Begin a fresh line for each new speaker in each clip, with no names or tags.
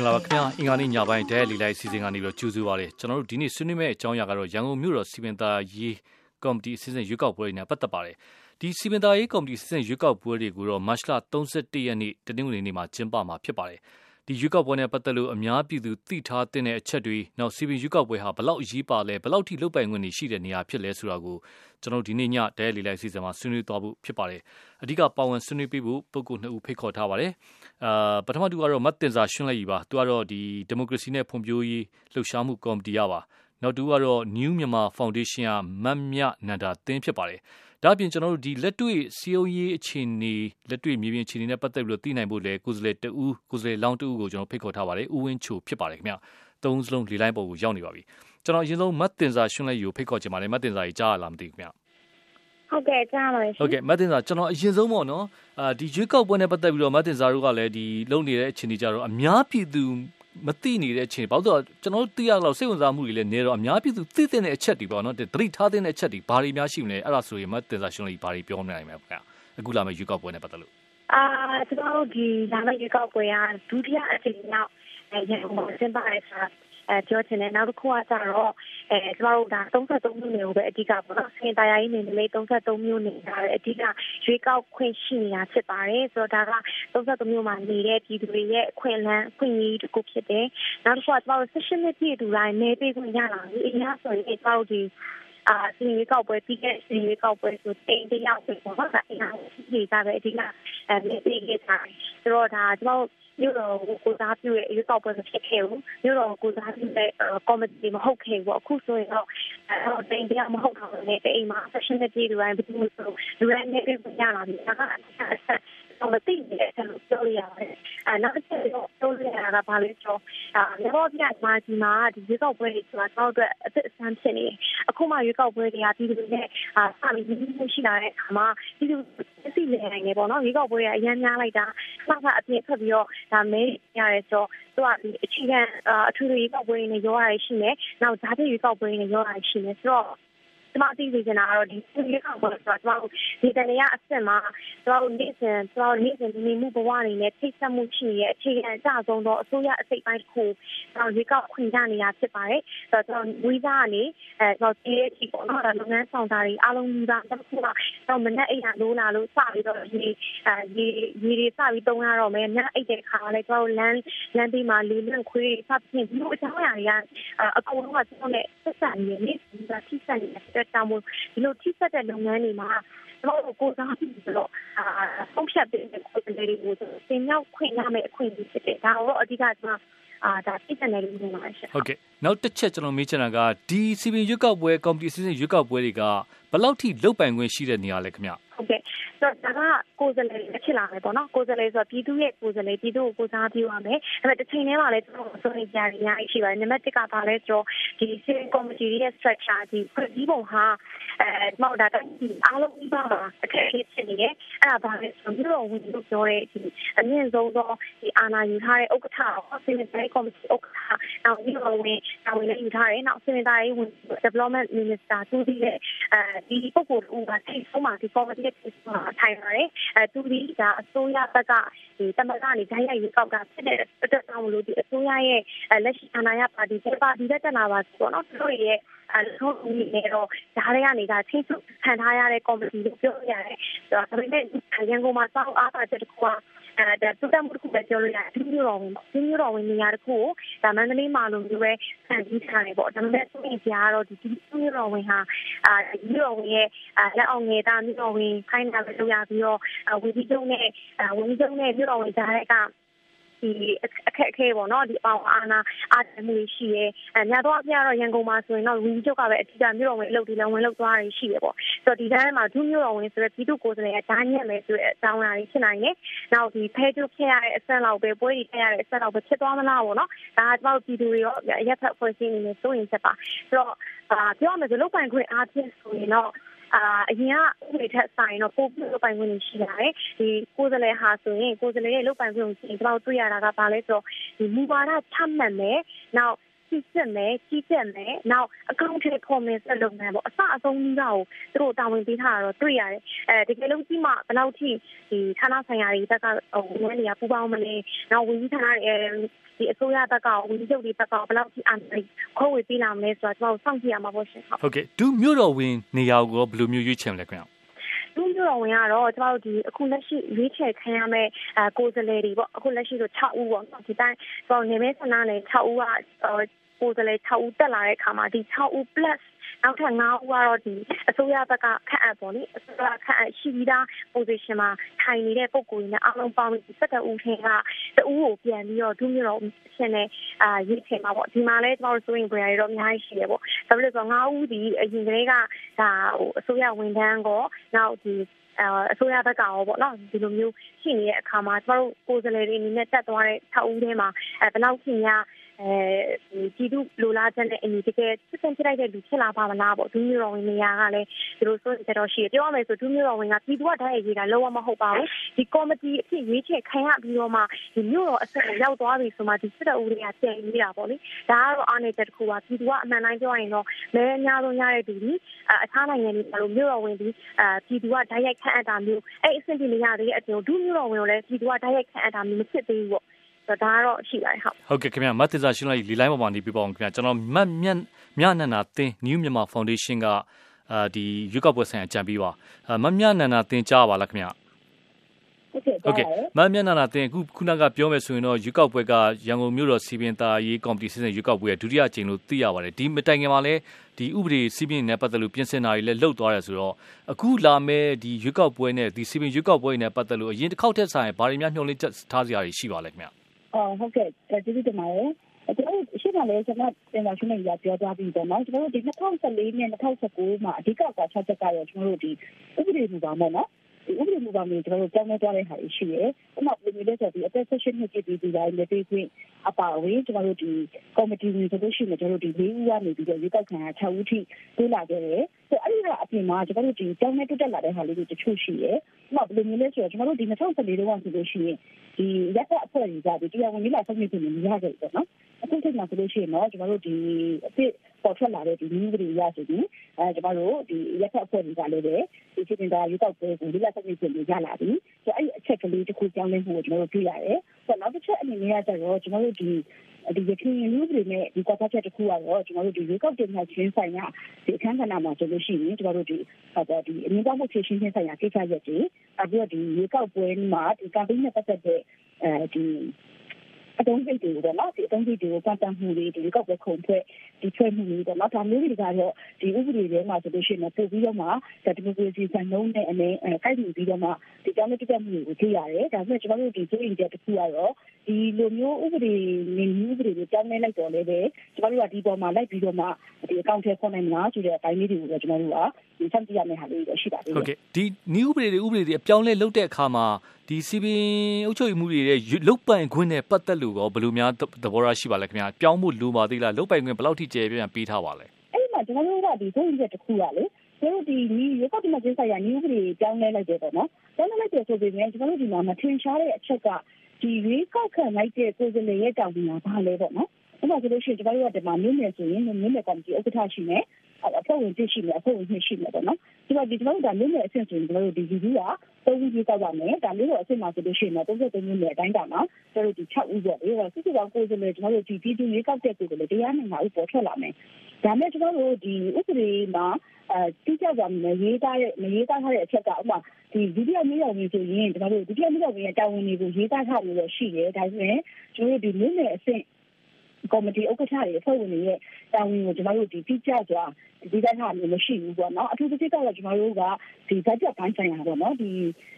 င်္ဂလာပါခင်ဗျာအင်္ဂါနေ့ညပိုင်းဒဲလီလိုက်စီစဉ်ကနေပြီးတော့ကြိုးစုပါလေကျွန်တော်တို့ဒီနေ့ဆွေးနွေးမယ့်အကြောင်းအရာကတော့ရန်ကုန်မြို့တော်စီမံသားရေးကော်မတီအစည်းအဝေးရွေးကောက်ပွဲနဲ့ပတ်သက်ပါတယ်ဒီစီမံသားရေးကော်မတီအစည်းအဝေးရွေးကောက်ပွဲတွေကိုတော့မတ်လ31ရက်နေ့တနင်္ဂနွေနေ့မှာကျင်းပမှာဖြစ်ပါတယ် ဒီရွေးကောက်ပွဲနဲ့ပတ်သက်လို့အများပြည်သူသိထားတဲ့အချက်တွေနောက်စီပင်ရွေးကောက်ပွဲဟာဘလောက်အရေးပါလဲဘလောက်ထိလုတ်ပိုင်ခွင့်ရှိတဲ့နေရာဖြစ်လဲဆိုတာကိုကျွန်တော်ဒီနေ့ညဒဲလီလိုက်စီစဉ်မှာဆွေးနွေးသွားဖို့ဖြစ်ပါတယ်အဓိကပါဝင်ဆွေးနွေးပေးဖို့ပုဂ္ဂိုလ်နှစ်ဦးဖိတ်ခေါ်ထားပါတယ်အာပထမတူကတော့မတ်တင်စာရှင်းလိုက်ပြီပါသူကတော့ဒီဒီမိုကရေစီနဲ့ဖွံ့ဖြိုးရေးလှုပ်ရှားမှုကော်မတီရပါ နောက်တူကတော့ New Myanmar Foundation ကမတ်မြနန္ဒာတင်းဖြစ်ပါတယ်ဒါ့အပြင်ကျွန်တော်တို့ဒီလက်တွေ့စီယုံရေးအခြေအနေလက်တွေ့မြေပြင်အခြေအနေနဲ့ပတ်သက်ပြီးတော့သိနိုင်ဖို့လေကိုယ်စားလှယ်တဦးကိုယ်စားလှယ်လောင်းတဦးကိုကျွန်တော်ဖိတ်ခေါ်ထားပါတယ်ဦးဝင်းချိုဖြစ်ပါတယ်ခင်ဗျသုံးစလုံးလေလိုင်းပေါ်ကိုရောက်နေပါပြီကျွန်တော်အရင်ဆုံးမတ်တင်စာရှင်းလိုက်ယူဖိတ်ခေါ်ချင်ပါတယ်မတ်တင်စာကြီးကြားရလားမသိဘူးခင်ဗျ
ဟုတ်ကဲ့ကြားပါရှင်
ဟုတ်ကဲ့မတ်တင်စာကျွန်တော်အရင်ဆုံးပေါ့နော်အာဒီရွေးကောက်ပွဲနဲ့ပတ်သက်ပြီးတော့မတ်တင်စာတို့ကလည်းဒီလုံနေတဲ့အခြေအနေကြတော့အများပြည်သူ မသိနေတဲ့အချိန်ဘာလို့ဆိုတော့ကျွန်တော်တို့သိရတော့စိတ်ဝင်စားမှုတွေလည်းနေတော့အများပြည်သူသိတဲ့အချက်တွေပေါ့နော်သတိထားတဲ့အချက်တွေဘာတွေများရှိမလဲအဲ့ဒါဆိုရင်မတင်စားရှင်းလို့ဘာတွေပြောနိုင်မလဲခင်ဗျအခုလာမယ့်ရွေးကောက်ပွဲနဲ့ပတ်သက်လို့
အာကျွန်တော်တို့ဒီလာမယ့်ရွေးကောက်ပွဲကဒုတိယအကြိမ်နောက်ရန်ကုန်မှာကျင်းပရတာ အဲပြောချင်တယ်နောက်တစ်ခုကကြတော့အဲကျမတို့ဒါ33မျိုးနေကိုပဲအဓိကပေါ့နော်စင်တရားရေးနေလေ33မျိုးနေတာပဲအဓိကရွေးကောက်ခွင့်ရှိနေတာဖြစ်ပါတယ်ဆိုတော့ဒါက33မျိုးမှာနေတဲ့ပြည်သူတွေရဲ့အခွင့်အလမ်းအခွင့်အရေးတစ်ခုဖြစ်တယ်နောက်တစ်ခုကကျမတို့16နှစ်ပြည့်သူတိုင်းနေပေးခွင့်ရလာပြီအများဆိုရင်ကျမတို့ဒီအာစီရီကောက်ပွဲပြီးခဲ့စီရီကောက်ပွဲဆိုတိန်တယောက်ဆိုတော့ဒါအင်အားကြီးကြပဲအဓိကအဲပြီးခဲ့တာဆိုတော့ဒါကျမတို့ မြို့တော်ကိုကိုစားပြုရဲ့ရွေးကောက်ပွဲမဖြစ်ခဲ့ဘူးမြို့တော်ကိုစားပြုတဲ့ကော်မတီမဟုတ်ခဲ့ဘူးအခုဆိုရင်တော့အဲတိန်တရားမဟုတ်တော့လည်းအိမ်မှာ session နဲ့ပြည်သူတိုင်းဘယ်လိုဆိုလူတိုင်းနဲ့ပြရလာပြီဒါကအဆက် တော့မသိနေတဲ့အချက်လို့ပြောလို့ရပါတယ်။အဲနောက်တစ်ချက်တော့ပြောလို့ရတာကဘာလဲဆိုတော့အာရောပြမာဒီမှာဒီရွေးကောက်ပွဲတွေဆိုတာတော့အတွက်အသက်အဆန်းဖြစ်နေတယ်။အခုမှရွေးကောက်ပွဲတွေကပြည်သူတွေနဲ့အာစပြီးရင်းနှီးရှိလာတဲ့အခါမှာပြည်သူသိနေနိုင်တယ်ပေါ့နော်။ရွေးကောက်ပွဲကအရန်များလိုက်တာမှတ်အပြည့်ဖက်ပြီးတော့ဒါမဲရတယ်ဆိုတော့သူကဒီအခြေခံအထူးရွေးကောက်ပွဲတွေနဲ့ရောရရှိနေ။နောက်ဓာတ်ရွေးကောက်ပွဲတွေနဲ့ရောရရှိနေဆိုတော့ ကျမသိစေချင်တာကတော့ဒီရွေးကောက်ပွဲဆိုတော့ကျမတို့ဒီတနေရအစ်စ်မှာကျမတို့နေ့စဉ်ကျမတို့နေ့စဉ်နေမှုဘဝတွေနဲ့ထိတ်ဆက်မှုရှိရဲ့အခြေခံအကျဆုံးသောအစိုးရအစိတ်ပိုင်းတစ်ခုကျမတို့ရွေးကောက်ခွင့်ရနေတာဖြစ်ပါတယ်။ဆိုတော့ကျမတို့ဝီဇာကနေအဲကျမတို့ဒီအချိန်ပေါ့နော်ဒါလုပ်ငန်းဆောင်တာတွေအားလုံးကတစ်ခုကတော့မနဲ့အိမ်ကလိုးလာလို့စပြီးတော့ဒီအဲဒီဒီတွေစပြီးတုံးရတော့မယ်။ညအိတ်တဲ့ခါလည်းကျမတို့လမ်းလမ်းဘေးမှာလေလွန့်ခွေးစသဖြင့်ဒီလိုအကြောင်းအရာတွေကအကုန်လုံးကကျမတို့နဲ့ဆက်ဆံနေနေဒီကထိဆက်နေတဲ့အတွက်ကြောင့်မို့ဒီလိုထိဆက်တဲ့လုပ်ငန်းတွေမှာကျွန်တော်တို့ကိုစားပြီးတော့အာဖုန်းဖြတ်တဲ့ကိုယ်တွေတွေကိုသင်ရောက်ခွင့်ရမယ့်အခွင့်အရေးဖြစ်တယ်ဒါတော့အဓိကကျွန်တော်အာဒါပြည့်တယ်လို့ပြောပါရှင့်
ဟုတ်ကဲ့နောက်တစ်ချက်ကျွန်တော်မေးချင်တာကဒီစီပင်ရွက်ကောက်ပွဲကော်မတီအစည်းအဝေးရွက်ကောက်ပွဲတွေက ဘယ်လောက်ထိလုတ်ပိုင်ခွင့်ရှိတဲ့နေရာလဲခင်ဗျ
ဟုတ်ကဲ့ဆိုတော့ဒါကကိုယ်စားလှယ်ဖြစ်လာမယ်ပေါ့နော်ကိုယ်စားလှယ်ဆိုတော့ပြည်သူရဲ့ကိုယ်စားလှယ်ပြည်သူကိုကိုစားပြုရမယ်ဒါပေမဲ့တစ်ချိန်တည်းမှာလည်းကျွန်တော်ဆိုရင်ကြာရအများကြီးရှိပါတယ်နံပါတ်1ကဘာလဲဆိုတော့ဒီ civil committee ရဲ့ structure ဒီဖွဲ့စည်းပုံဟာအဲမောက်တာတိုင်းအားလုံးပြီးပါမှာအခက်အခဲဖြစ်နေတယ်အဲ့ဒါဘာလဲဆိုတော့မြို့တော်ဝင်လို့ပြောတဲ့ဒီအမြင့်ဆုံးသောဒီအာဏာယူထားတဲ့ဥက္ကဋ္ဌ civil committee ဥက္ကဋ္ဌနောက်မြို့တော်ဝင်တာဝန်လည်းယူထားတယ်နောက် civil ရေးဝင် development minister သူဒီရဲ့အဲဒီပုဂ္ဂိုလ်ဦးကထိတ်ဆုံးမှာဒီ committee ရဲ့ထိုင်ပါတယ်အဲသူဒီကအစိုးရဘက်ကဒီတမကနေဓာတ်ရိုက်ရေးကောက်တာဖြစ်တဲ့အတွက်ကြောင့်မလို့ဒီအစိုးရရဲ့လက်ရှိအာဏာရပါတီကပါတီတက်လာပါဆိုတော့နော်သူတို့ရဲ့အဲဆုံးနေနေတော့ဓာတ်ရိုက်နေတာချင်းစုခံထားရတဲ့ကော်မတီလို့ပြောရတယ်ဆိုတော့ဒါပေမဲ့ရန်ကုန်မှာစောက်အားပါချက်တစ်ခုကအဲ ဒါသူတမှုတစ်ခုပဲပြောလို့ရတယ်ဒီမျိုးတော်ဝင်ဒီမျိုးတော်ဝင်နေရာတစ်ခုကိုဒါမန္တလေးမှာလိုမျိုးပဲဆန်ပြီးထားတယ်ပေါ့ဒါပေမဲ့သူ့ရင်ကြားတော့ဒီဒီမျိုးတော်ဝင်ဟာအာမျိုးတော်ဝင်ရဲ့လက်အောင်ငယ်သားမျိုးတော်ဝင်ခိုင်းတာပဲလုပ်ရပြီးတော့ဝီဒီယိုနဲ့ဝီဒီယိုနဲ့မျိုးတော်ဝင်ကြားတဲ့က ဒီအခက်အခဲပေါ့နော်ဒီအောင်အာနာအားတမှုရှိရဲအဲညတော့အပြတော့ရန်ကုန်မှာဆိုရင်တော့ဝင်းချုပ်ကပဲအထူးကမြို့တော်ဝင်အလုပ်ဒီလည်းဝင်လုပ်သွားရရှိရပေါ့ဆိုတော့ဒီတိုင်းမှာဒုမြို့တော်ဝင်ဆိုတဲ့ပြည်သူကိုယ်စားလှယ်ကဓာညက်မယ်ဆိုတဲ့အကြောင်းအရာတွေဖြစ်နိုင်တယ်နောက်ဒီဖဲကျုပ်ဖြစ်ရတဲ့အဆက်လောက်ပဲပွဲတွေထည့်ရတဲ့အဆက်လောက်ပဲဖြစ်သွားမလားပေါ့နော်ဒါကကျွန်တော်ပြည်သူတွေရောရက်ဖက်ဖွဲ့စည်းနေနေစိုးရင်ချက်ပါဆိုတော့ပြောရမယ်ဆိုလုတ်ပိုင်ခွင့်အားဖြင့်ဆိုရင်တော့ အာအရင်ကဥပဒေထက်ဆိုင်တော့ပိုပြီးလုပ်ပိုင်ခွင့်ရှိလာတယ်ဒီကိုယ်စားလှယ်ဟာဆိုရင်ကိုယ်စားလှယ်ရဲ့လုပ်ပိုင်ခွင့်ကိုကျွန်တော်တွေ့ရတာကဘာလဲဆိုတော့ဒီမူဝါဒချမှတ်မယ်နောက် စစ်စစ်မယ်ကြီးကြပ်မယ်နောက်အကောင့်ထဲပေါ်မယ်ဆက်လုပ်မယ်ပေါ့အစအဆုံးကြီးတော့သူတို့တာဝန်ပေးထားတာတော့တွေ့ရတယ်အဲတကယ်လို့ကြီးမှဘယ်လောက်ထိဒီဌာနဆိုင်ရာတွေဘက်ကဟိုဝန်ထမ်းတွေကပူပေါင်းမလဲနောက်ဝန်ကြီးဌာနတွေဒီအစိုးရဘက်ကဝန်ကြီးချုပ်တွေဘက်ကဘယ်လောက်ထိအာဏာခွဲဝေပေးလာမလဲဆိုတော့ကျွန်တော်စောင့်ကြည့်ရမှာပေါ့ရှင်
ဟုတ်ဟုတ်ကဲ့ဒုမြို့တော်ဝင်နေရာကိုဘယ်လိုမျိုးရွေးချယ်မလဲခင်ဗျာ
ဒုမြို့တော်ဝင်ကတော့ကျွန်တော်တို့ဒီအခုလက်ရှိရွေးချယ်ခံရမဲ့အဲကိုယ်စားလှယ်တွေပေါ့အခုလက်ရှိဆို6ဦးပေါ့နော်ဒီတိုင်းကျွန်တော်နေမဲဆန္ဒနယ်6ဦးက ကိုယ်စားလှယ်6ဦးတက်လာတဲ့အခါမှာဒီ6ဦး plus နောက်ထပ်9ဦးကတော့ဒီအစိုးရဘက်ကခန့်အပ်ပေါ့လေအစိုးရခန့်အပ်ရှိပြီးသား position မှာထိုင်နေတဲ့ပုံကိုယ်နဲ့အားလုံးပေါင်းပြီး17ဦးထင်ကတဦးကိုပြန်ပြီးတော့ဒုမျိုးတော်ရှင်နဲ့အာရေးချင်မှာပေါ့ဒီမှာလဲကျွန်တော်တို့ဆိုရင်ကြရတော့အများကြီးရှိတယ်ပေါ့ဒါပေမဲ့ဆို9ဦးဒီအရင်ကလေးကဒါဟိုအစိုးရဝန်ထမ်းကောနောက်ဒီအစိုးရဘက်ကရောပေါ့နော်ဒီလိုမျိုးရှိနေတဲ့အခါမှာကျမတို့ကိုယ်စားလှယ်တွေအနေနဲ့တက်သွားတဲ့6ဦးထဲမှာအဲဘယ်လောက်ခင်များ အဲပြည်သူလိုလားချက်နဲ့အညီတကယ်စစ်စင်ဖြစ်လိုက်တဲ့လူဖြစ်လာပါမလားပေါ့ဒူးမျိုးတော်ဝင်နေရာကလည်းဒီလိုဆိုကြတော့ရှိတယ်ပြောရမယ်ဆိုဒူးမျိုးတော်ဝင်ကပြည်သူကတိုက်ရိုက်ရေးတာလောကမဟုတ်ပါဘူးဒီကော်မတီအဖြစ်ရွေးချယ်ခံရပြီးတော့မှဒီမျိုးတော်အဆက်ကိုရောက်သွားပြီဆိုမှဒီစစ်တပ်ဦးတွေကပြန်ရေးတာပေါ့လေဒါကတော့အားနေချက်တစ်ခုပါပြည်သူကအမှန်တိုင်းပြောရင်တော့မဲအများဆုံးရတဲ့သူဒီအခြားနိုင်ငံတွေလိုမျိုးတော်ဝင်ဒီအာပြည်သူကတိုက်ရိုက်ခံအပ်တာမျိုးအဲ့အဆင့်ပြနေရတဲ့အပြင်ဒူးမျိုးတော်ဝင်ကိုလည်းပြည်သူကတိုက်ရိုက်ခံအပ်တာမျိုးမဖြစ်သေးဘူးပေါ့ ဒါကတော့ရှိပါတယ်ဟုတ်
ဟုတ်ကဲ့ခင်ဗျမတ်သစ္စာရှင်းလိုက်လီလိုင်းပေါ်မှာနေပြပါအောင်ခင်ဗျကျွန်တော်မတ်မြတ်မြနန္ဒာသင် New Myanmar Foundation ကအာဒီရွေးကောက်ပွဲဆိုင်ရာကြံပြီးပါမတ်မြနန္ဒာသင်ကြားပါလားခင်ဗျ
ဟုတ်ကဲ့
မမျက်နှာနာတင်အခုခုနကပြောမယ်ဆိုရင်တော့ရွေးကောက်ပွဲကရန်ကုန်မြို့တော်စီပင်တာရေးကော်မတီစစ်စစ်ရွေးကောက်ပွဲရဲ့ဒုတိယအကြိမ်လို့သိရပါတယ်ဒီမတိုင်ခင်မှာလည်းဒီဥပဒေစီပင်နဲ့ပတ်သက်လို့ပြင်ဆင်တာတွေလည်းလှုပ်သွားတယ်ဆိုတော့အခုလာမဲ့ဒီရွေးကောက်ပွဲနဲ့ဒီစီပင်ရွေးကောက်ပွဲနဲ့ပတ်သက်လို့အရင်တစ်ခေါက်ထက်ဆိုင်ဘာတွေများညှို့လင့်ချက်ထားစရာတွေရှိပါလဲခင်ဗျ
အော်ဟုတ်ကဲ့ကျေးဇူးတင်ပါတယ်ကျွန်တော်ရှိမှလည်းကျွန်တော်တင်ပါရှင်းနေရပြောသွားပြီပေါ့နော်ကျွန်တော်တို့ဒီ2014နဲ့2019မှာအဓိကကွာချက်ချက်ကတော့ကျွန်တော်တို့ဒီဥပဒေမူပါမို့နော် ဒီဥပဒေမူပါမျိုးကျွန်တော်တို့ကြောင်းနေသွားတဲ့ဟာရှိတယ်။ဥပမာဘယ်လိုလဲဆိုတော့ဒီ attestation နဲ့ကြည့်ပြီးဒီတိုင်းနဲ့တွေ့ခွင့်အပါအဝင်ကျွန်တော်တို့ဒီ committee တွေဆိုလို့ရှိရင်ကျွန်တော်တို့ဒီ၄ဦးကနေပြီးတော့ရွေးကောက်ခံရ6ဦးထိတိုးလာခဲ့တယ်။ဆိုအဲ့ဒီကအပြင်မှာကျွန်တော်တို့ဒီကြောင်းနေတက်တက်လာတဲ့ဟာလေးတွေတချို့ရှိတယ်။ဥပမာဘယ်လိုမျိုးလဲဆိုတော့ကျွန်တော်တို့ဒီ2014တုန်းကဆိုလို့ရှိရင်ဒီရက်သက်အဖွဲ့တွေကဒီတရားဝင်ကြီးလာဆုံးဖြတ်နေနေရခဲ့တယ်နော်။အခုချိန်မှာဆိုလို့ရှိရင်တော့ကျွန်တော်တို့ဒီအစ် ပေါ်ထွက်လာတဲ့ဒီနည်းတွေရဆိုပြီးအဲကျွန်တော်တို့ဒီရက်သက်အဖွဲ့တွေကလည်းပဲဒီစီတင်တာရွေးကောက်ပွဲကိုဒီလက်ဆက်နေပြင်ရလာပြီဆိုအဲ့ဒီအချက်ကလေးတစ်ခုကြောင်းလဲမှုကိုကျွန်တော်တို့တွေ့ရတယ်ဆိုတော့နောက်တစ်ချက်အနေနဲ့ကကျတော့ကျွန်တော်တို့ဒီဒီရခိုင်လူတွေနဲ့ဒီကွာချက်တစ်ခုကတော့ကျွန်တော်တို့ဒီရေကောက်တင်မှချင်းဆိုင်ရာဒီအခန်းကဏ္ဍမှာဆိုလို့ရှိရင်ကျွန်တော်တို့ဒီဟောတော့ဒီအမြင့်ကောက်မှုဖြည့်ရှင်းခြင်းဆိုင်ရာကိစ္စရပ်တွေအခုဒီရေကောက်ပွဲမှာဒီ campaign နဲ့ပတ်သက်တဲ့အဲဒီ အတုံးစိတ်တွေပေါ့နော်ဒီအတုံးစိတ်တွေကိုပတ်သက်မှုတွေဒီကောက်ပဲခုံဖွဲ့ဒီဖွဲ့မှုတွေပေါ့နော်ဒါမျိုးတွေကတော့ဒီဥပဒေတွေမှာဆိုလို့ရှိရင်ပို့ပြီးတော့မှဒါဒီမိုကရေစီစံနှုန်းနဲ့အနေအဲကိုက်ပြီးပြီးတော့မှဒီကြောင်းတက်တက်မှုတွေကိုကြည့်ရတယ်ဒါပေမဲ့ကျွန်တော်တို့ဒီကြည့်ရင်တဲ့တစ်ခုကတော့ဒီလိုမျိုးဥပဒေနေဥပဒေတွေကြောင်းနေလိုက်တော့လည်းပဲကျွန်တော်တို့ကဒီပေါ်မှာလိုက်ပြီးတော့မှဒီအကောင့်ထဲခေါ်နိုင်မလားဆိုတဲ့အပိုင်းလေးတွေကိုကျွန်တော်တို့ကဒီစမ်းကြည့်ရမယ့်ဟာလေးတွေရှိပါတယ်
ဟုတ်ကဲ့ဒီနီးဥပဒေတွေဥပဒေတွေအပြောင်းလဲလုပ်တဲ့အခါမှာ ဒီစီပင်အုပ်ချုပ်မှုတွေရဲ့လုတ်ပိုင်ခွင့်နဲ့ပတ်သက်လို့ရောဘယ်လိုများသဘောထားရှိပါလဲခင်ဗျာပြောင်းဖို့လိုပါသေးလားလုတ်ပိုင်ခွင့်ဘယ်လောက်ထိကျေပြန်ပေးထားပါလဲ
အဲ့ဒီမှာကျွန်တော်တို့ကဒီဆုံးဖြတ်တစ်ခုကလေကျွန်တော်ဒီဒီရေကောက်ဒီမှာကျင်းဆိုင်ရာ new တွေပြောင်းလဲလိုက်တယ်ပေါ့နော်ပြောင်းလဲလိုက်တယ်ဆိုပေမဲ့ကျွန်တော်တို့ဒီမှာမထင်ရှားတဲ့အချက်ကဒီရေကောက်ခံလိုက်တဲ့ကိုယ်စားလှယ်ရဲ့တောင်းပန်တာဘာလဲပေါ့နော်အဲ့ဒါဆိုလို့ရှိရင်ကျွန်တော်တို့ကဒီမှာမြို့နယ်ဆိုရင်မြို့နယ်ကော်မတီဥက္ကဋ္ဌရှိမယ် အဖွဲ့ဝင်သိရှိမယ်အဖွဲ့ဝင်နှစ်ရှိမယ်ပေါ့နော်ဒီမှာဒီကျွန်တော်တို့ဒါမြို့နယ်အဆင့်ဆိုရင်ကျွန်တော်တို့ဒီလူကြီးကသုံးဦးကြီးတောက်ပါမယ်ဒါမျိုးတော့အဆင့်မှာဆိုလို့ရှိရင်တော့33မြို့နယ်အတိုင်းတာမှာကျွန်တော်တို့ဒီ6ဦးပေါ့လေစစ်စစ်ကောင်ကိုယ်စားလှယ်ကျွန်တော်တို့ဒီပြည်သူရေးကောက်တဲ့ကိုယ်စားလှယ်တရားနိုင်မှာဦးပေါ်ထွက်လာမယ်ဒါမဲ့ကျွန်တော်တို့ဒီဥပဒေမှာအဲတိကျကြမရေးသားတဲ့မရေးသားထားတဲ့အချက်ကဥပမာဒီဒုတိယမြေရောက်ပြီးဆိုရင်ကျွန်တော်တို့ဒုတိယမြေရောက်ပြီးတာဝန်တွေကိုရေးသားထားလို့ရရှိတယ်ဒါဆိုရင်ကျွန်တော်တို့ဒီမြို့နယ်အဆင့်ကော်မတီဥက္ကဋ္ဌတွေအဖွဲ့ဝင်တွေရဲ့ တာဝန်ကိုကျွန်တော်တို့ဒီတိကျစွာဒီတိုင်းဟာမျိုးမရှိဘူးပေါ့နော်အထူးသဖြင့်ကတော့ကျွန်တော်တို့ကဒီ budget ပိုင်းဆိုင်ရာပေါ့နော်ဒီ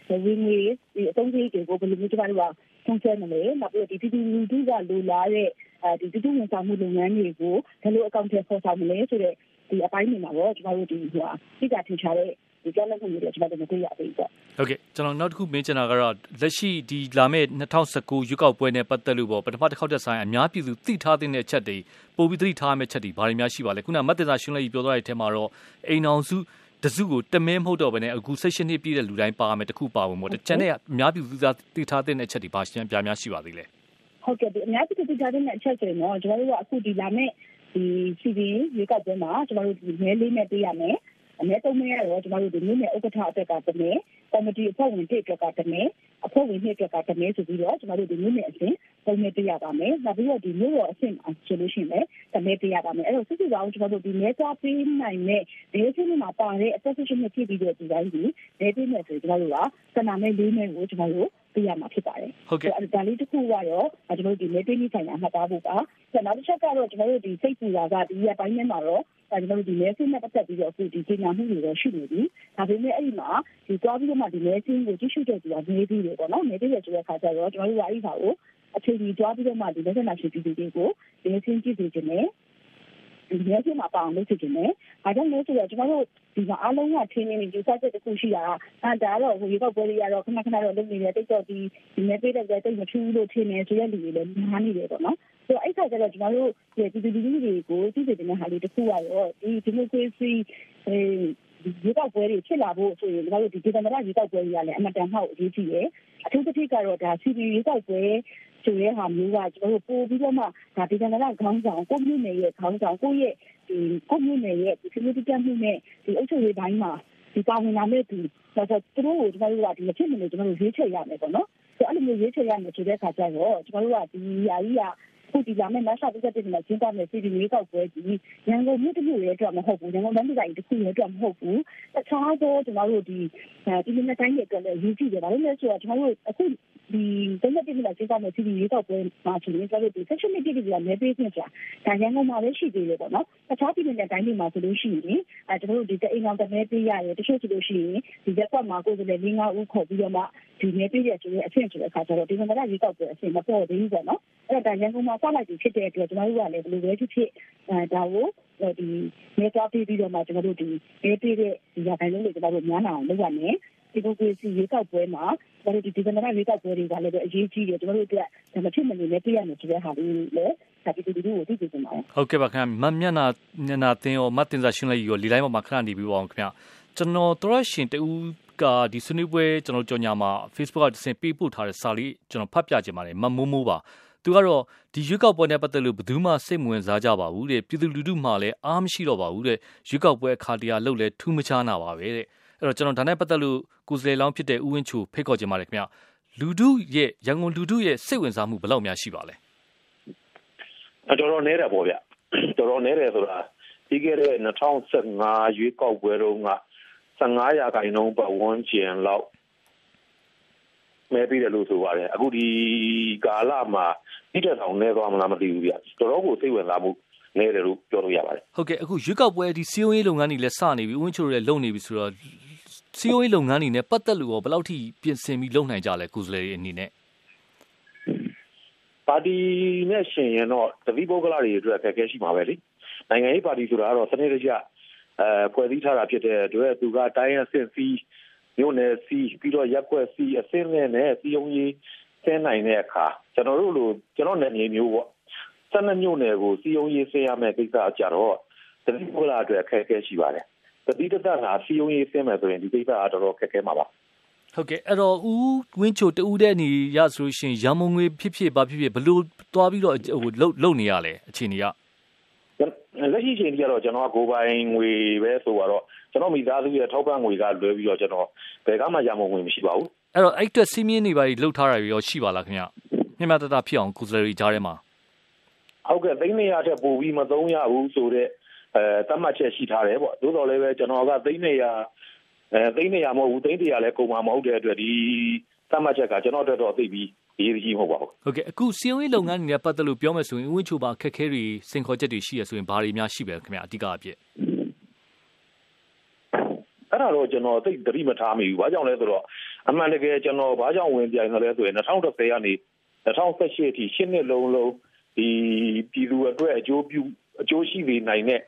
ဝင်ငွေဒီအသုံးစရိတ်တွေကိုဘယ်လိုမျိုးကျွန်တော်တို့ကဆုံးဖြတ်မလဲနောက်ပြီးဒီပြည်သူလူထုကလိုလားတဲ့အဲဒီပြည်သူဝန်ဆောင်မှုလုပ်ငန်းတွေကိုဘယ်လိုအကောင့်ထဲပေါ်ဆောင်မလဲဆိုတဲ့ဒီအပိုင်းတွေမှာတော့ကျွန်တော်တို့ဒီဟိုအတိအကျထင်ရှားတဲ့ ဒီကြောင်းလက်မှုတွေကျွန်တော်တို့မတွေ့ရသေးဘူးပေါ့
ဟုတ်ကဲ့ကျွန်တော်နောက်တစ်ခုမင်းချင်တာကတော့လက်ရှိဒီလာမယ့်2019ရွေးကောက်ပွဲနဲ့ပတ်သက်လို့ပေါ့ပထမတစ်ခေါက်တက်ဆိုင်အများပြည်သူသိထားတဲ့အချက်တွေပိုပြီးသတိထားမယ့်ချက်တွေဘာတွေများရှိပါလဲခုနမတ်တင်စာရှင်းလင်းပြောသွားတဲ့အထက်မှာတော့အိမ်အောင်စုတစုကိုတမင်းမဟုတ်တော့ဘဲနဲ့အခု16နှစ်ပြည့်တဲ့လူတိုင်းပါမယ်တခုပါဝင်ပေါ့တချန်တဲ့အများပြည်သူသားသိထားတဲ့အချက်တွေဘာရှင်းပြများရှိပါသေးလဲ
ဟုတ်ကဲ့ဒီအများပြည်သူသိထားတဲ့အချက်တွေတော့ကျွန်တော်တို့ကအခုဒီလာမယ့်ဒီ CBN ရွေးကောက်ပွဲမှာကျမတို့ဒီမဲလေးနဲ့ပေးရမယ် အမဲသုံးမဲရတော့ကျမတို့ဒီမြို့နယ်ဥက္ကဋ္ဌအတွက်ကတမဲကော်မတီအဖွဲ့ဝင်တစ်အတွက်ကတမဲအဖွဲ့ဝင်နှစ်အတွက်ကတမဲဆိုပြီးတော့ကျမတို့ဒီမြို့နယ်အစဉ် သုံးမဲပေးရပါမယ်နောက်ပြီးတော့ဒီမြို့တော်အဆင့်ဆိုလို့ရှိရင်လည်းတမဲပေးရပါမယ်အဲ့တော့စစ်စစ်ကောင်ကျမတို့ဒီမဲသွားပေးနိုင်တဲ့ဒီအချင်းမှာပါတဲ့အ position နဲ့ပြည်ပြီးတော့ဒီတိုင်းဒီမဲပေးမယ်ဆိုရင်ကျမတို့ကစနာမဲလေးမဲကိုကျမတို့ပေးရမှာဖြစ်ပါတယ်
ဟုတ်ကဲ့
ဒါလေးတစ်ခုကတော့ကျွန်တော်တို့ဒီမဲပေးနေဆိုင်ရာမှတ်သားဖို့ပါနောက်တစ်ချက်ကတော့ကျွန်တော်တို့ဒီစိတ်ပူတာကဒီရက်ပိုင်းထဲမှာတော့ကျွန်တော်တို့ဒီမဲဆင်းနဲ့ပတ်သက်ပြီးတော့အခုဒီကြေညာမှုတွေတော့ရှိနေပြီဒါပေမဲ့အဲ့ဒီမှာဒီသွားပြီးတော့မှဒီမဲဆင်းကိုကြည့်ရှုတဲ့သူကနေပြီးတယ်ပေါ့နော်နေပြီးတယ်ဆိုတဲ့အခါကျတော့ကျွန်တော်တို့ကအဲ့ဒီဟာကို အချိန်ကြီးသွားပြီးတော့မှဒီလက်ဆက်နာရှင်ပြည်သူတွေကိုမဲဆင်းကြည့်စေခြင်းနဲ့ဒီရဲစမှာပါအောင်လုပ်ချင်တယ်။အဲကြောင့်လို့ဆိုတော့ကျွန်တော်တို့ဒီမှာအားလုံးကထင်းနေနေယူဆချက်တစ်ခုရှိတာအဲဒါတော့ဟိုရေကောက်ပွဲလေးရတော့ခဏခဏတော့လုပ်နေတယ်တိတ်တော့ဒီဒီမဲ့ပေးတဲ့ကြတိတ်မထူးလို့ထင်းနေဆိုတဲ့လူတွေလည်းများနေတယ်ပေါ့နော်။ဆိုတော့အဲ့ခါကျတော့ကျွန်တော်တို့ဒီဒီဒီတွေကိုသိစေတဲ့ဟာလေးတစ်ခုကတော့ဒီဒီမိုကရေစီအဲရေကောက်ပွဲတွေဖြစ်လာဖို့ဆိုရင်ကျွန်တော်တို့ဒီဒေသနာရေကောက်ပွဲတွေကလည်းအမတန်မှောက်အရေးကြီးတယ်။အထူးသဖြင့်ကတော့ဒါ CB ရေကောက်ပွဲ ဆိုရဲဟာမျိုးကကျွန်တော်တို့ပို့ပြီးတော့မှဒါဒေသနာခေါင်းဆောင်ကိုမျိုးနယ်ရဲ့ခေါင်းဆောင်ကိုရဲ့ဒီကိုမျိုးနယ်ရဲ့ဒီ community တက်မှုနဲ့ဒီအုပ်ချုပ်ရေးပိုင်းမှာဒီပါဝင်လာမဲ့ဒီဆိုတော့သူတို့ကိုကျွန်တော်တို့ကဒီမဖြစ်မနေကျွန်တော်တို့ရွေးချယ်ရမယ်ပေါ့နော်ဆိုအဲ့လိုမျိုးရွေးချယ်ရမယ်ဆိုတဲ့အခါကျတော့ကျွန်တော်တို့ကဒီຢာကြီးက ခုဒီလာမယ့်မတ်လ31ရက်နေ့မှာကျင်းပမယ့်စီဒီရွေးကောက်ပွဲဒီရန်ကုန်မြို့တစ်မြို့ရဲ့အတွက်မဟုတ်ဘူးရန်ကုန်တိုင်းတိုင်းတစ်ခုရဲ့အတွက်မဟုတ်ဘူးတခြားသောကျွန်တော်တို့ဒီဒီနေ့တိုင်းရဲ့အတွက်လည်းရည်ကြည့်တယ်ဗါလို့လဲဆိုတော့ကျွန်တော်တို့အခုဒီတနက်နေ့မှာကျင်းပမယ့်စီဒီရွေးကောက်ပွဲမှာဆိုရင်ကျွန်တော်တို့ဒီ section 1ပြည်ကလည်းပေးခွင့်ကြာဒါရန်ကုန်မှာလည်းရှိသေးတယ်ပေါ့နော်တခြားပြည်နယ်တိုင်းတွေမှာဆိုလို့ရှိရင်အဲကျွန်တော်တို့ဒီတအိမ်အောင်တမဲပေးရတယ်တချို့ဆိုလို့ရှိရင်ဒီရက်ကွက်မှာကိုယ်ကလည်း၄၅ဦးခေါ်ပြီးတော့မှ ဒီမဲပေးရဆိုတဲ့အဆင့်ဆိုတဲ့အခါကျတော့ဒီကနေ့ရွေးကောက်ပွဲအဆင့်မပေါ်သေးဘူးပေါ့နော်အဲ့ဒါရန်ကုန်မှာစလိုက်ပြီးဖြစ်တဲ့အတွက်ကျွန်တော်တို့ကလည်းဘယ်လိုပဲဖြစ်ဖြစ်အဲဒါကိုဒီမဲသွားပြီးပြီးတော့မှကျွန်တော်တို့ဒီမဲပေးတဲ့ဒီရခိုင်လုံးတွေကျွန်တော်တို့များနာအောင်လုပ်ရမယ်ဒီမိုကရေစီရေကောက်ပွဲမှာကျွန်တော်တို့ဒီဒီကနေ့ရေကောက်ပွဲတွေကလည်းအရေးကြီးတယ်ကျွန်တော်တို့အတွက်ဒါမဖြစ်မနေလည်းပြရမယ်ဆိုတဲ့ဟာလေးလည်းဒါပြည်သူလူထုကိုသိစေချင်ပါတယ်
ဟုတ်ကဲ့ပါခင်ဗျမမျက်နာမျက်နာသင်ရောမတင်စာရှင်းလိုက်ရောလီလိုက်မှာခဏနေပြီးပါအောင်ခင်ဗျ ကျွန်တော်တော်ရှင်တူကဒီဆွေးနွေးပွဲကျွန်တော်ကြော်ညာမှာ Facebook ကတစ်ဆင့်ပေးပို့ထားတဲ့စာလေးကျွန်တော်ဖတ်ပြခြင်းပါတယ်မမိုးမိုးပါသူကတော့ဒီရွေးကောက်ပွဲနဲ့ပတ်သက်လို့ဘယ်သူမှစိတ်မဝင်စားကြပါဘူးတဲ့ပြည်သူလူထုမှလည်းအားမရှိတော့ပါဘူးတဲ့ရွေးကောက်ပွဲအခါတရားလှုပ်လဲထူးမခြားနာပါပဲတဲ့အဲ့တော့ကျွန်တော်ဒါနဲ့ပတ်သက်လို့ကိုယ်စလေလောင်းဖြစ်တဲ့ဦးဝင်းချိုဖိတ်ခေါ်ခြင်းပါတယ်ခင်ဗျလူထုရဲ့ရန်ကုန်လူထုရဲ့စိတ်ဝင်စားမှုဘယ်လောက်များရှိပါလဲ
တော်တော်နဲတယ်ပေါ့ဗျတော်တော်နဲတယ်ဆိုတာပြီးခဲ့တဲ့2015ရွေးကောက်ပွဲတုန်းက 15ရာခိုင်နှုန်းပတ်ဝန်းကျင်လောက်မဲပေးတယ်လို့ဆိုပါတယ်အခုဒီကာလမှာတိတက်ဆောင်နေသွားမလားမသိဘူးဗျတော်တော်ကိုစိတ်ဝင်စားမှုနေတယ်လို့ပြောလို့ရပါတယ်
ဟုတ်ကဲ့အခုရွေးကောက်ပွဲဒီစီယိုရေးလုပ်ငန်းတွေလည်းစနေပြီဝင်းချိုတွေလည်းလုပ်နေပြီဆိုတော့စီယိုရေးလုပ်ငန်းတွေနဲ့ပတ်သက်လို့ရောဘယ်လောက်ထိပြင်ဆင်ပြီးလုပ်နိုင်ကြလဲကိုယ်စားလှယ်တွေအနေနဲ့
ပါတီနဲ့ရှင်ရင်တော့တပိပုဂ္ဂလတွေအတွက်အခက်အခဲရှိမှာပဲလေနိုင်ငံရေးပါတီဆိုတာကတော့စနစ်တကျ အဲဖွဲ့စည်းထားတာဖြစ်တဲ့အတွက်သူကတိုင်းအဆင့်စီးမြို့နယ်စီးပြီးတော့ရက်ွက်စီးအဆင့်နဲ့နဲ့စီယုံရေးဆင်းနိုင်တဲ့အခါကျွန်တော်တို့လိုကျွန်တော်နယ်မြေမျိုးပေါ့ဆက်နှစ်မြို့နယ်ကိုစီယုံရေးဆင်းရမယ့်ကိစ္စအကြတော့တတိပုဂ္ဂလအတွက်အခက်အခဲရှိပါတယ်တတိတသက်လာစီယုံရေးဆင်းမယ်ဆိုရင်ဒီကိစ္စကတော်တော်ခက်ခဲမှာပါ
ဟုတ်ကဲ့အဲ့တော့ဦးဝင်းချိုတူတဲ့အနေရဆိုလို့ရှိရင်ရမုံငွေဖြစ်ဖြစ်ဘာဖြစ်ဖြစ်ဘလို့သွားပြီးတော့ဟိုလုံလုံနေရလဲအခြေအနေက
လက်ရှိအချိန်ကြီးကတော့ကျွန်တော်ကကိုပိုင်ငွေပဲဆိုတော့ကျွန်တော်မိသားစုရဲ့ထောက်ပံ့ငွေကလွဲပြီးတော့ကျွန်တော်ဘယ်ကမှရမုံငွေမရှိပါဘူး
အဲ့တော့အဲ့အတွက်စီးမြင်းနေပါလှုပ်ထားတာရောရှိပါလားခင်ဗျမြမတတဖြစ်အောင်ကုစလရီကြားထဲမှာ
ဟုတ်ကဲ့သိန်းနေရတဲ့ပို့ပြီးမသုံးရဘူးဆိုတော့အဲတတ်မှတ်ချက်ရှိထားတယ်ပေါ့သို့တော်လည်းပဲကျွန်တော်ကသိန်းနေရအဲသိန်းနေရမဟုတ်ဘူးသိန်းတရာလည်းကုန်မှာမဟုတ်တဲ့အတွက်ဒီသတ်မှတ်ချက်ကကျွန်တော်တို့တော့သိပြီး ရေးကြီးမဟုတ်ပါဘူး
ဟုတ်ကဲ့အခုစီယုံရေးလုပ်ငန်းတွေနဲ့ပတ်သက်လို့ပြောမယ်ဆိုရင်ဝင်းချိုပါခက်ခဲတွေစင်ခေါ်ချက်တွေရှိရဆိုရင်ဘာတွေများရှိပဲခင်ဗျအဓိကအဖြစ်
အဲ့ဒါတော့ကျွန်တော်သိသတိမထားမိဘူးဘာကြောင့်လဲဆိုတော့အမှန်တကယ်ကျွန်တော်ဘာကြောင့်ဝင်ပြိုင်လဲဆိုရင်2010ကနေ2018အထိရှင်းနှစ်လုံးလုံးဒီပြည်သူအတွက်အကျိုးပြုအကျိုးရှိနေနိုင်တဲ့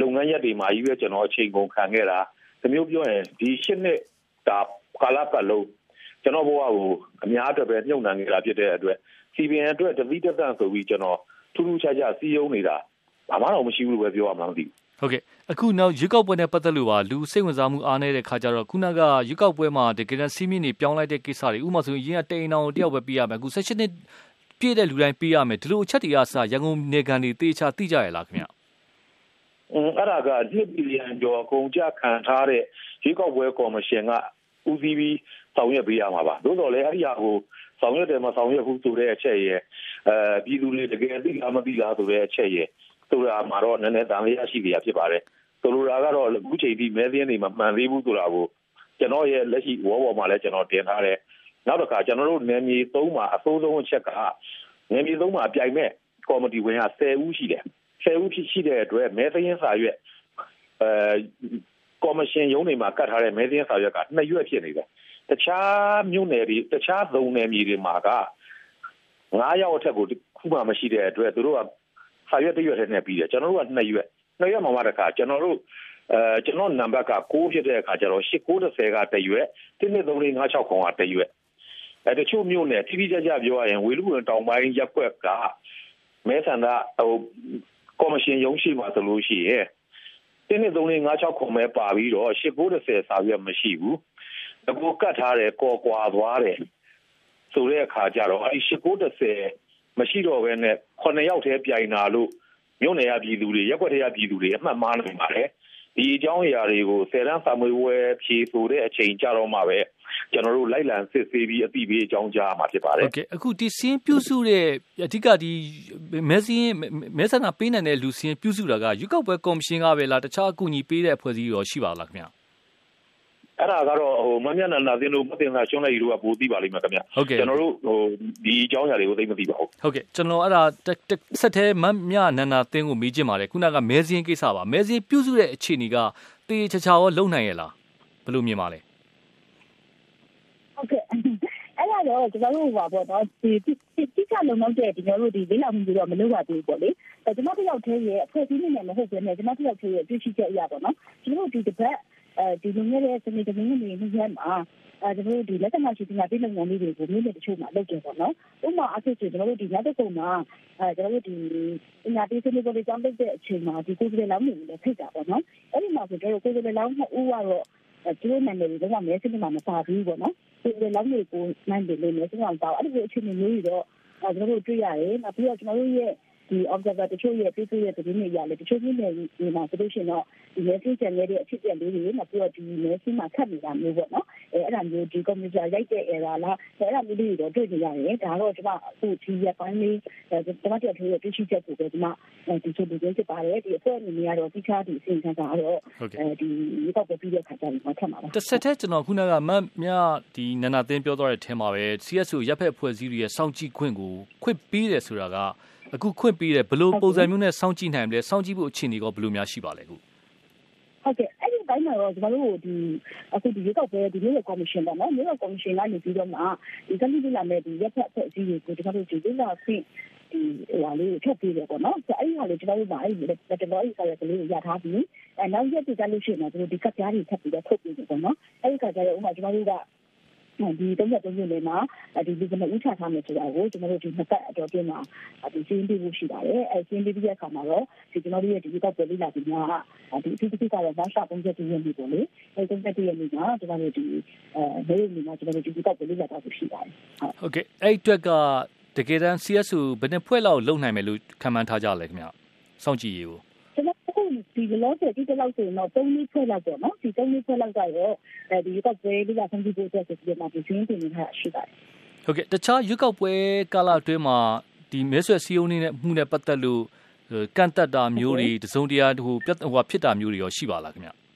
လုပ်ငန်းရပ်တွေမှာကြီးပဲကျွန်တော်အချိန်ကုန်ခံခဲ့တာဒီမျိုးပြောရင်ဒီရှင်းနှစ်ဒါကာလပတ်လုံး ကျွန်တော်ဘဝကိုအများအတွက်ပဲညှို့နှံနေတာဖြစ်တဲ့အတွက် CBN အတွက်တတိတသန့်ဆိုပြီးကျွန်တော်ထူးထူးခြားခြားစီးရုံးနေတာဘာမှတော့မရှိဘူးလို့ပဲပြောရမှာမသိဘူး
ဟုတ်ကဲ့အခုနောက်ရွေးကောက်ပွဲနဲ့ပတ်သက်လို့ပါလူစိတ်ဝင်စားမှုအားနေတဲ့ခါကျတော့ခုနကရွေးကောက်ပွဲမှာတကယ်တမ်းစီးမင်းနေပြောင်းလိုက်တဲ့ကိစ္စတွေဥပမာဆိုရင်ရင်းကတိန်အောင်တယောက်ပဲပြရမယ်အခု16နှစ်ပြည့်တဲ့လူတိုင်းပြရမယ်ဒီလိုအချက်တွေအစရန်ကုန်နေကန်တွေတေချာသိကြရလားခင်ဗျ
အဲ့ဒါက2ဘီလီယံကျော်အကုန်ကြခံထားတဲ့ရွေးကောက်ပွဲကော်မရှင်ကဦးစီးပြီး ဆောင်ရွက်ပေးရမှာပါသို့တော်လည်းအဲ့ဒီဟာကိုဆောင်ရွက်တယ်မဆောင်ရွက်ဘူးဆိုတဲ့အချက်ရဲ့အဲပြည်သူတွေတကယ်သိလားမသိလားဆိုတဲ့အချက်ရဲ့ဆိုတာမှာတော့နည်းနည်းတန်လျာရှိနေရဖြစ်ပါတယ်ဆိုလိုတာကတော့အခုချိန်ထိမဲသင်းတွေမှာမှန်သေးဘူးဆိုတာကိုကျွန်တော်ရဲ့လက်ရှိဝေါ်ပေါ်မှာလည်းကျွန်တော်တင်ထားတယ်နောက်တစ်ခါကျွန်တော်တို့နယ်မြေ၃မှာအစိုးဆုံးအချက်ကနယ်မြေ၃မှာပြိုင်မဲ့ကော်မတီဝင်က10ဦးရှိတယ်10ဦးဖြစ်ရှိတဲ့အတွက်မဲသင်းစာရွက်အဲကော်မရှင်ရုံးတွေမှာကတ်ထားတဲ့မဲသင်းစာရွက်ကနှစ်ရွက်ဖြစ်နေတယ် တခြားမြို့နယ်တွေတခြားသုံးနယ်မြေတွေမှာက9ရောက်အထက်ကိုခုမှမရှိတဲ့အတွက်သူတို့ကစာရွက်တစ်ရွက်တည်းနဲ့ပြီးတယ်ကျွန်တော်တို့ကနှစ်ရွက်နှစ်ရွက်မှာမှတခါကျွန်တော်တို့အဲကျွန်တော်နံပါတ်က6ဖြစ်တဲ့အခါကျတော့8930ကတရွက်12356ခေါင်ကတရွက်အဲတချို့မြို့နယ်တိတိကျကျပြောရရင်ဝေလူဝင်တောင်ပိုင်းရက်ွက်ကမဲဆန္ဒဟိုကော်မရှင်ရုံးရှိမှာဆိုလို့ရှိရင်12356ခေါင်မဲပါပြီးတော့8930စာရွက်မရှိဘူး အကူကတ်ထားတယ်ကော်ကွာသွားတယ်ဆိုတဲ့အခါကျတော့အဲဒီ8930မရှိတော့ဘဲနဲ့9ယောက်တည်းပြိုင်တာလို့မြို့နယ်ရပြည်သူတွေရက်ွက်ထဲရပြည်သူတွေအမှတ်မှားနိုင်ပါတယ်ဒီအကြောင်းအရာတွေကိုဆယ်တန်းစာမွေးဝဲဖြေဆိုတဲ့အချိန်ကြတော့မှပဲကျွန်တော်တို့လိုက်လံစစ်ဆေးပြီးအသိပေးအကြောင်းကြားမှာဖြစ်ပါတယ်
ဟုတ်ကဲ့အခုဒီစင်းပြုစုတဲ့အဓိကဒီမဲစင်းမဲဆန္ဒပေးနိုင်တဲ့လူစင်းပြုစုတာကရွေးကောက်ပွဲကော်မရှင်ကပဲလားတခြားအကူအညီပေးတဲ့အဖွဲ့အစည်းရောရှိပါလားခင်ဗျာ
အဲ့ဒါကတော့ဟိုမမျက်နှာနာသင်တို့မတင်တာရှုံးလိုက်ယူတော့ပိုသိပါလိမ့်မယ်ခင်ဗျ
ဟုတ်ကဲ့
ကျွန်တော်တို့ဟိုဒီအကြောင်းအရာတွေကိုသိမသိပါဘူး
ဟုတ်ကဲ့ကျွန်တော်အဲ့ဒါဆက်သေးမမျက်နှာနာသင်ကိုမေးချင်ပါတယ်ခုနကမဲစင်းကိစ္စပါမဲစင်းပြုစုတဲ့အခြေအနေကတေးချာချာရောလုံနိုင်ရလားဘယ်လိုမြင်ပါလဲ
ဟုတ်ကဲ့အဲ့ဒါတော့ကျွန်တော်တို့ဟိုပါပေါ့နော်ဒီတိကျလုံလောက်တဲ့ကျွန်တော်တို့ဒီလေးလာမှုတွေတော့မလုပ်ရသေးဘူးပေါ့လေအဲကျွန်တော်တယောက်တည်းရဲ့အဖွဲ့အစည်းနဲ့မဟုတ်ဘဲနဲ့ကျွန်တော်တယောက်တည်းရဲ့တွေ့ရှိချက်အရာပေါ့နော်ကျွန်တော်တို့ဒီတစ်ပတ် အဲဒီလူငယ်ရဲ့စနေတမင်းတွေနေ့ရက်မှာအဲကျွန်တော်တို့ဒီလက်သမားရှိပညာပေးလုပ်ငန်းလေးတွေကိုမြို့နယ်တချို့မှာလုပ်ကြပေါ့နော်။ဥပမာအဖြစ်ဆိုကျွန်တော်တို့ဒီညတကုံမှာအဲကျွန်တော်တို့ဒီပညာပေးစနစ်ပေါ်ကြောင်းလုပ်တဲ့အချိန်မှာဒီကိုယ်ကလေးလောင်းနေလည်းဖိတ်တာပေါ့နော်။အဲ့ဒီမှာဆိုကျွန်တော်တို့ကိုယ်ကလေးလောင်းနှစ်ဦးကတော့သူတို့နာမည်တွေတော့မဲစနစ်မှာမပါဘူးပေါ့နော်။ကိုယ်ကလေးလောင်းတွေကိုနိုင်တယ်လို့လည်းကျွန်တော်တော့အဲ့ဒီအချိန်မျိုးတွေတော့ကျွန်တော်တို့တွေ့ရတယ်။နောက်ပြီးတော့ကျွန်တော်တို့ရဲ့ ဒီ observer တချို့ရဲ့ပြည့်စုံတဲ့သတင်းတွေရလေတချို့ပြည်နယ်တွေမှာဆိုလို့ရှိရင်တော့ဒီမဲဆင်းချန်တဲ့အဖြစ်အပျက်လေးတွေနောက်ပြီးတော့ဒီမဲဆင်းမှာခတ်နေတာမျိုးပေါ့နော်အဲအဲ့ဒါမျိုးဒီ computer ရိုက်တဲ့ error လားအဲ့ဒါမျိုးတွေတော့တွေ့နေရတယ်ဒါတော့ကျွန်မအခုဒီရက်ပိုင်းလေးကျွန်မတို့ထိုးရတွေ့ရှိချက်ကိုပဲကျွန်မဒီချို့ဒီဖြစ်ပါတယ်ဒီအဖွဲ့အနေနဲ့ကတော့တိကျဒီအစီအစဉ်ကတော့အဲဒီရေကောက်ပြီးတဲ့ခါကျရင်မှထပ်မှာပါ
တစ်ဆက်တည်းကျွန်တော်ခုနကမတ်မြဒီနန္နာသင်းပြောသွားတဲ့ထဲမှာပဲ CSO ရပ်ဖက်အဖွဲ့အစည်းတွေရဲ့စောင့်ကြည့်ခွင့်ကိုခွင့်ပေးတယ်ဆိုတာက အခုခွင့်ပေးတယ်ဘလို့ပုံစံမျိုးနဲ့စောင့်ကြည့်နိုင်မလဲစောင့်ကြည့်ဖို့အခြေအနေကဘလို့များရှိပါလဲခု
ဟုတ်ကဲ့အဲ့ဒီတိုင်းမှာတော့ကျွန်တော်တို့ဒီအခုဒီရေကောက်ပဲဒီမျိုးကော်မရှင်ပေါ့နော်မျိုးကော်မရှင်ကနေပြီးတော့မှဒီကနေ့လာမဲ့ဒီရက်ဖက်အဖွဲ့အစည်းတွေကိုကျွန်တော်တို့ဒီလိုလာခွင့်ဒီဟိုလေးထပ်ပြီးတယ်ပေါ့နော်အဲ့ဒီဟာလေးကျွန်တော်တို့ကအဲ့ဒီလက်တော်ကြီးဆိုရကလေးရထားပြီးအဲနောက်ရက်ဒီကလို့ရှိရင်တော့ဒီကပ်ပြားတွေထပ်ပြီးတော့ထုတ်ပြီးတယ်ပေါ့နော်အဲ့ဒီခါကျတော့ဥမာကျွန်တော်တို့က ဒီ33မြို့နယ်မှာဒီဒီကနေ့ဥချထားမယ်ဆိုတာကိုကျွန်တော်တို့ဒီနှစ်ပတ်အတော်ပြင်းမှာဒီစီးရင်ပြဖို့ရှိပါတယ်အဲစီးရင်ပြတဲ့အခါမှာတော့ဒီကျွန်တော်တို့ရဲ့ဒီကောက်ပွဲလေးလာပြီးမှဒီအထူးသဖြင့်ကတော့ဘာသာပုံစံတည်ရနေပေါ့လေအဲ33ရက်နေ့မှာကျွန်တော်တို့ဒီအဲနေ့နေ့မှာကျွန်တော်တို့ဒီကောက်ပွဲလေးလာတော့ရှိပါတယ်
ဟုတ်ကဲ့အဲ့အတွက်ကတကယ်တမ်း CSU ဘယ်နှစ်ဖွဲ့လောက်လုံနိုင်မယ်လို့ခံမှန်းထားကြလဲခင်ဗျစောင့်ကြည့်ရေးကို
ဒီလောဆယ်ဒီလောက်ဆိုရင်တော့၃နှစ်ဖွဲ့လောက်ပေါ့နော်ဒီ၃နှစ်ဖွဲ့လောက်ကတော့အဲဒီရွက်ပွဲလေးကဆန်းကြည့်ဖို့အတွက်ဆိုပြီးတော့ဒီစင်းတင်နေတာရှိပါတယ်
ဟုတ်ကဲ့တခြားရွက်ပွဲကာလအတွင်းမှာဒီမဲဆွယ်စီယုံနေနဲ့မှုနဲ့ပတ်သက်လို့ကန့်တက်တာမျိုးတွေတစုံတရာဟိုပြတ်ဟိုဖြစ်တာမျိုးတွေရောရှိပါလားခင်ဗျ
အဲ့လို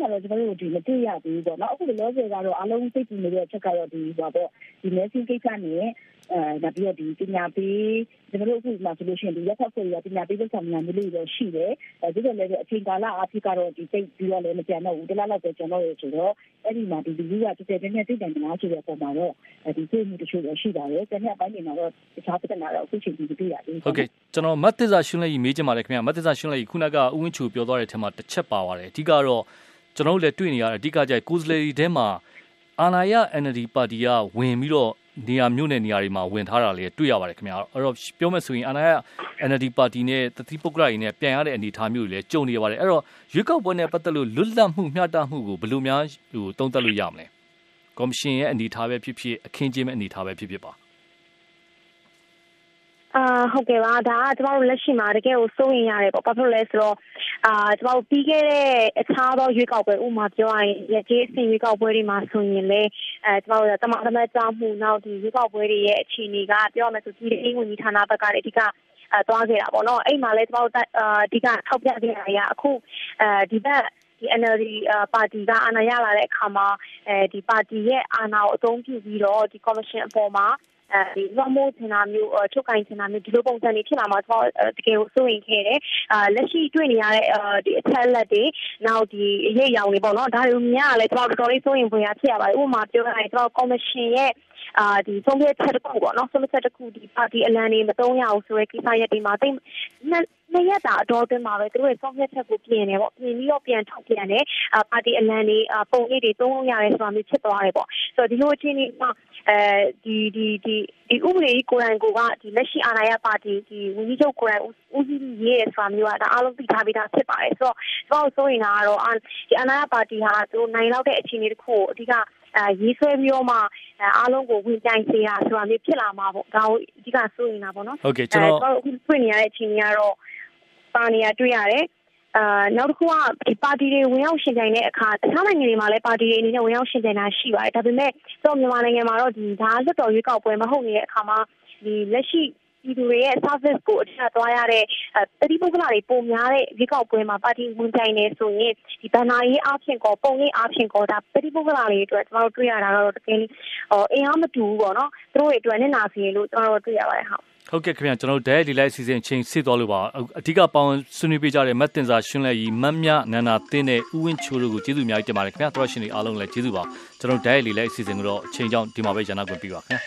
မျိုးပိုင်းမှာတော့ကျွန်တော်တို့ဒီမတွေ့ရဘူးပေါ့နော်အခုလောဆယ်ကတော့အားလုံးသိကြည့်နေတဲ့အချက်ကတော့ဒီဟိုပေါ့ဒီ message ကိစ္စနဲ့အဲဒါပြီးတော့ဒီပညာပေးကျွန်တော်တို့အခုမှဆိုလို့ရှိရင်ဒီရက်ဖက်ဖွဲ့ရပညာပေးလုပ်ဆောင်မှုမျိုးလေးတွေရှိတယ်အဲဒီတော့လည်းအချိန်ကာလအဖြစ်ကတော့ဒီတိတ်ပြီးတော့လည်းမကြံတော့ဘူးတလားလောက်ပဲကျွန်တော်ရဆိုတော့အဲ့ဒီမှာဒီလူကတကယ်တည်းနဲ့သိတယ်မလားဆိုတဲ့ပုံမှာတော့ဒီသိမှုတချို့လည်းရှိပါတယ်။တနည်းပိုင်းနေမှာတော့တခြားပြဿနာတော့အခုချိန်ထိမတွေ့ရဘူး။
ဟုတ်ကဲ့ကျွန်တော်မတ်သစ္စာရှင်းလိုက်မေးချင်ပါတယ်ခင်ဗျာမတ်သစ္စာရှင်းလိုက်ခုနကဥဝင်းချူပြောသွားတဲ့အထက်မှာတစ်ချက်ပါပါတယ်အဓိကတော့ ကျွန်တော်တို့လည်းတွေ့နေရတဲ့အဓိကကြိုက်ကိုယ်စားလှယ်တွေထဲမှာအာနာယ NLD ပါတီကဝင်ပြီးတော့နေရာမြို့နယ်နေရာတွေမှာဝင်ထားတာလေးတွေ့ရပါတယ်ခင်ဗျာအဲ့တော့ပြောမယ်ဆိုရင်အာနာယ NLD ပါတီနဲ့တတိပုဂ္ဂလတွေနဲ့ပြန်ရတဲ့အနေအထားမျိုးတွေလည်းကြုံနေရပါတယ်အဲ့တော့ရွေးကောက်ပွဲနဲ့ပတ်သက်လို့လွတ်လပ်မှုမျှတမှုကိုဘယ်လိုများဟိုတုံးသက်လို့ရမလဲကော်မရှင်ရဲ့အနေအထားပဲဖြစ်ဖြစ်အခင်းကျင်းမဲ့အနေအထားပဲဖြစ်ဖြစ်ပါ
အာဟုတ်ကဲ့ပါဒါကကျမတို့လက်ရှိမှာတကယ်ကိုစိုးရင်ရတယ်ပေါ့ဘာဖြစ်လို့လဲဆိုတော့အာကျမတို့ပြီးခဲ့တဲ့အခြားသောရွေးကောက်ပွဲဥမာပြောရရင်ရကြီးအစင်ရွေးကောက်ပွဲတွေမှာဆိုရင်လေအဲကျမတို့တမန်တမန်ကြောင်းမှုနောက်ဒီရွေးကောက်ပွဲတွေရဲ့အခြေအနေကပြောရမယ်ဆိုဒီအိမ်ဝင်ကြီးဌာနဘက်ကလည်းအဓိကအဲသွားခဲ့တာပေါ့နော်အဲ့မှာလည်းကျမတို့အာအဓိကထောက်ပြခဲ့တာကအခုအဲဒီဘက်ဒီ NLD ပါတီကအာဏာရလာတဲ့အခါမှာအဲဒီပါတီရဲ့အာဏာကိုအသုံးပြုပြီးတော့ဒီ commission အပေါ်မှာ အဲဒီလွှမ်းမိုးချင်တာမျိုးထုတ်ကင်ချင်တာမျိုးဒီလိုပုံစံတွေဖြစ်လာမှာကျွန်တော်တကယ်ကိုစိုးရင်ခဲ့တယ်အာလက်ရှိတွေ့နေရတဲ့ဒီအချက်လက်တွေနောက်ဒီအရေးရောင်တွေပေါ့နော်ဒါတွေကိုမြင်ရလဲကျွန်တော်တော်တော်လေးစိုးရင်ဖွယ်ရဖြစ်ရပါတယ်ဥပမာပြောရရင်ကျွန်တော် commission ရဲ့ အာဒီဆုံးဖြတ်ချက်တစ်ခုပေါ့နော်ဆုံးဖြတ်ချက်တစ်ခုဒီပါတီအလံတွေမတုံးရအောင်ဆိုရဲကိစ္စရပ်တွေမှာတိတ်နှစ်ရက်တာအတော်အတွင်းမှာပဲသူတို့ရဲ့ဆုံးဖြတ်ချက်ကိုပြင်နေပေါ့ပြင်ပြီးတော့ပြန်ထုတ်ပြန်တယ်အာပါတီအလံတွေပုံရိပ်တွေသုံးလို့ရတယ်ဆိုတာမျိုးဖြစ်သွားတယ်ပေါ့ဆိုတော့ဒီလိုအခြေအနေမှာအဲဒီဒီဒီဒီဥပဒေကြီးကိုယ်တိုင်ကိုကဒီလက်ရှိအာဏာရပါတီဒီဝန်ကြီးချုပ်ကိုယ်တိုင်ဦးစီးရေးရဆိုတာမျိုးကဒါအားလုံးသိထားပြီးသားဖြစ်ပါတယ်ဆိုတော့ကျွန်တော်ဆိုရင်ကတော့ဒီအာဏာရပါတီဟာသူနိုင်လောက်တဲ့အခြေအနေတစ်ခုကိုအဓိက အဲရေးဆွဲပြီးတော့မှအားလုံးကိုဝင်ပြိုင်စေတာဆိုတာမျိုးဖြစ်လာမှာပေါ့ဒါကိုအဓိကဆိုရင်တာပေါ့နော်
ဟုတ်ကဲ့ကျွန်တော်
အခုတွေ့နေရတဲ့အခြေအနေကတော့ပါနေရတွေ့ရတယ်အာနောက်တစ်ခုကဒီပါတီတွေဝင်ရောက်ရှင်ပြိုင်တဲ့အခါတခြားနိုင်ငံတွေမှာလည်းပါတီတွေအနေနဲ့ဝင်ရောက်ရှင်ပြိုင်တာရှိပါတယ်ဒါပေမဲ့ကျွန်တော်မြန်မာနိုင်ငံမှာတော့ဒီဒါလွတ်တော်ရွေးကောက်ပွဲမဟုတ်နေတဲ့အခါမှာဒီလက်ရှိ ပြည်သူတွေရဲ့ service ကိုအထက်သွားရတဲ့တတိပုဂ္ဂလတွေပုံများတဲ့ရွေးကောက်ပွဲမှာပါတီဝင်ပြိုင်နေဆိုရင်ဒီဘန်နာရေးအဖြစ်ကောပုံရေးအဖြစ်ကောဒါတတိပုဂ္ဂလတွေအတွက်ကျွန်တော်တို့တွေ့ရတာကတော့တကယ်ဟိုအင်အားမတူဘူးပေါ့နော်သူတို့တွေအတွက်နဲ့နာစီလို့ကျွန်တော်တို့တွေ့ရပါတယ်ဟုတ်
ဟုတ်ကဲ့ခင်ဗျာကျွန်တော်တို့ဒဲဒီလိုက်စီစဉ်ချင်းစစ်သွားလို့ပါအဓိကပေါင်းဆွေးနွေးပေးကြတဲ့မတ်တင်စာရှင်းလက်ကြီးမတ်မြနန္ဒာတင်းနဲ့ဥဝင်းချိုးတို့ကိုကျေးဇူးအများကြီးတင်ပါတယ်ခင်ဗျာသရရှင်တွေအားလုံးလည်းကျေးဇူးပါကျွန်တော်ဒဲဒီလိုက်စီစဉ်ကိုတော့အချိန်ကြောင်းဒီမှာပဲရန်နာခွင့်ပြုပါခင်ဗျာ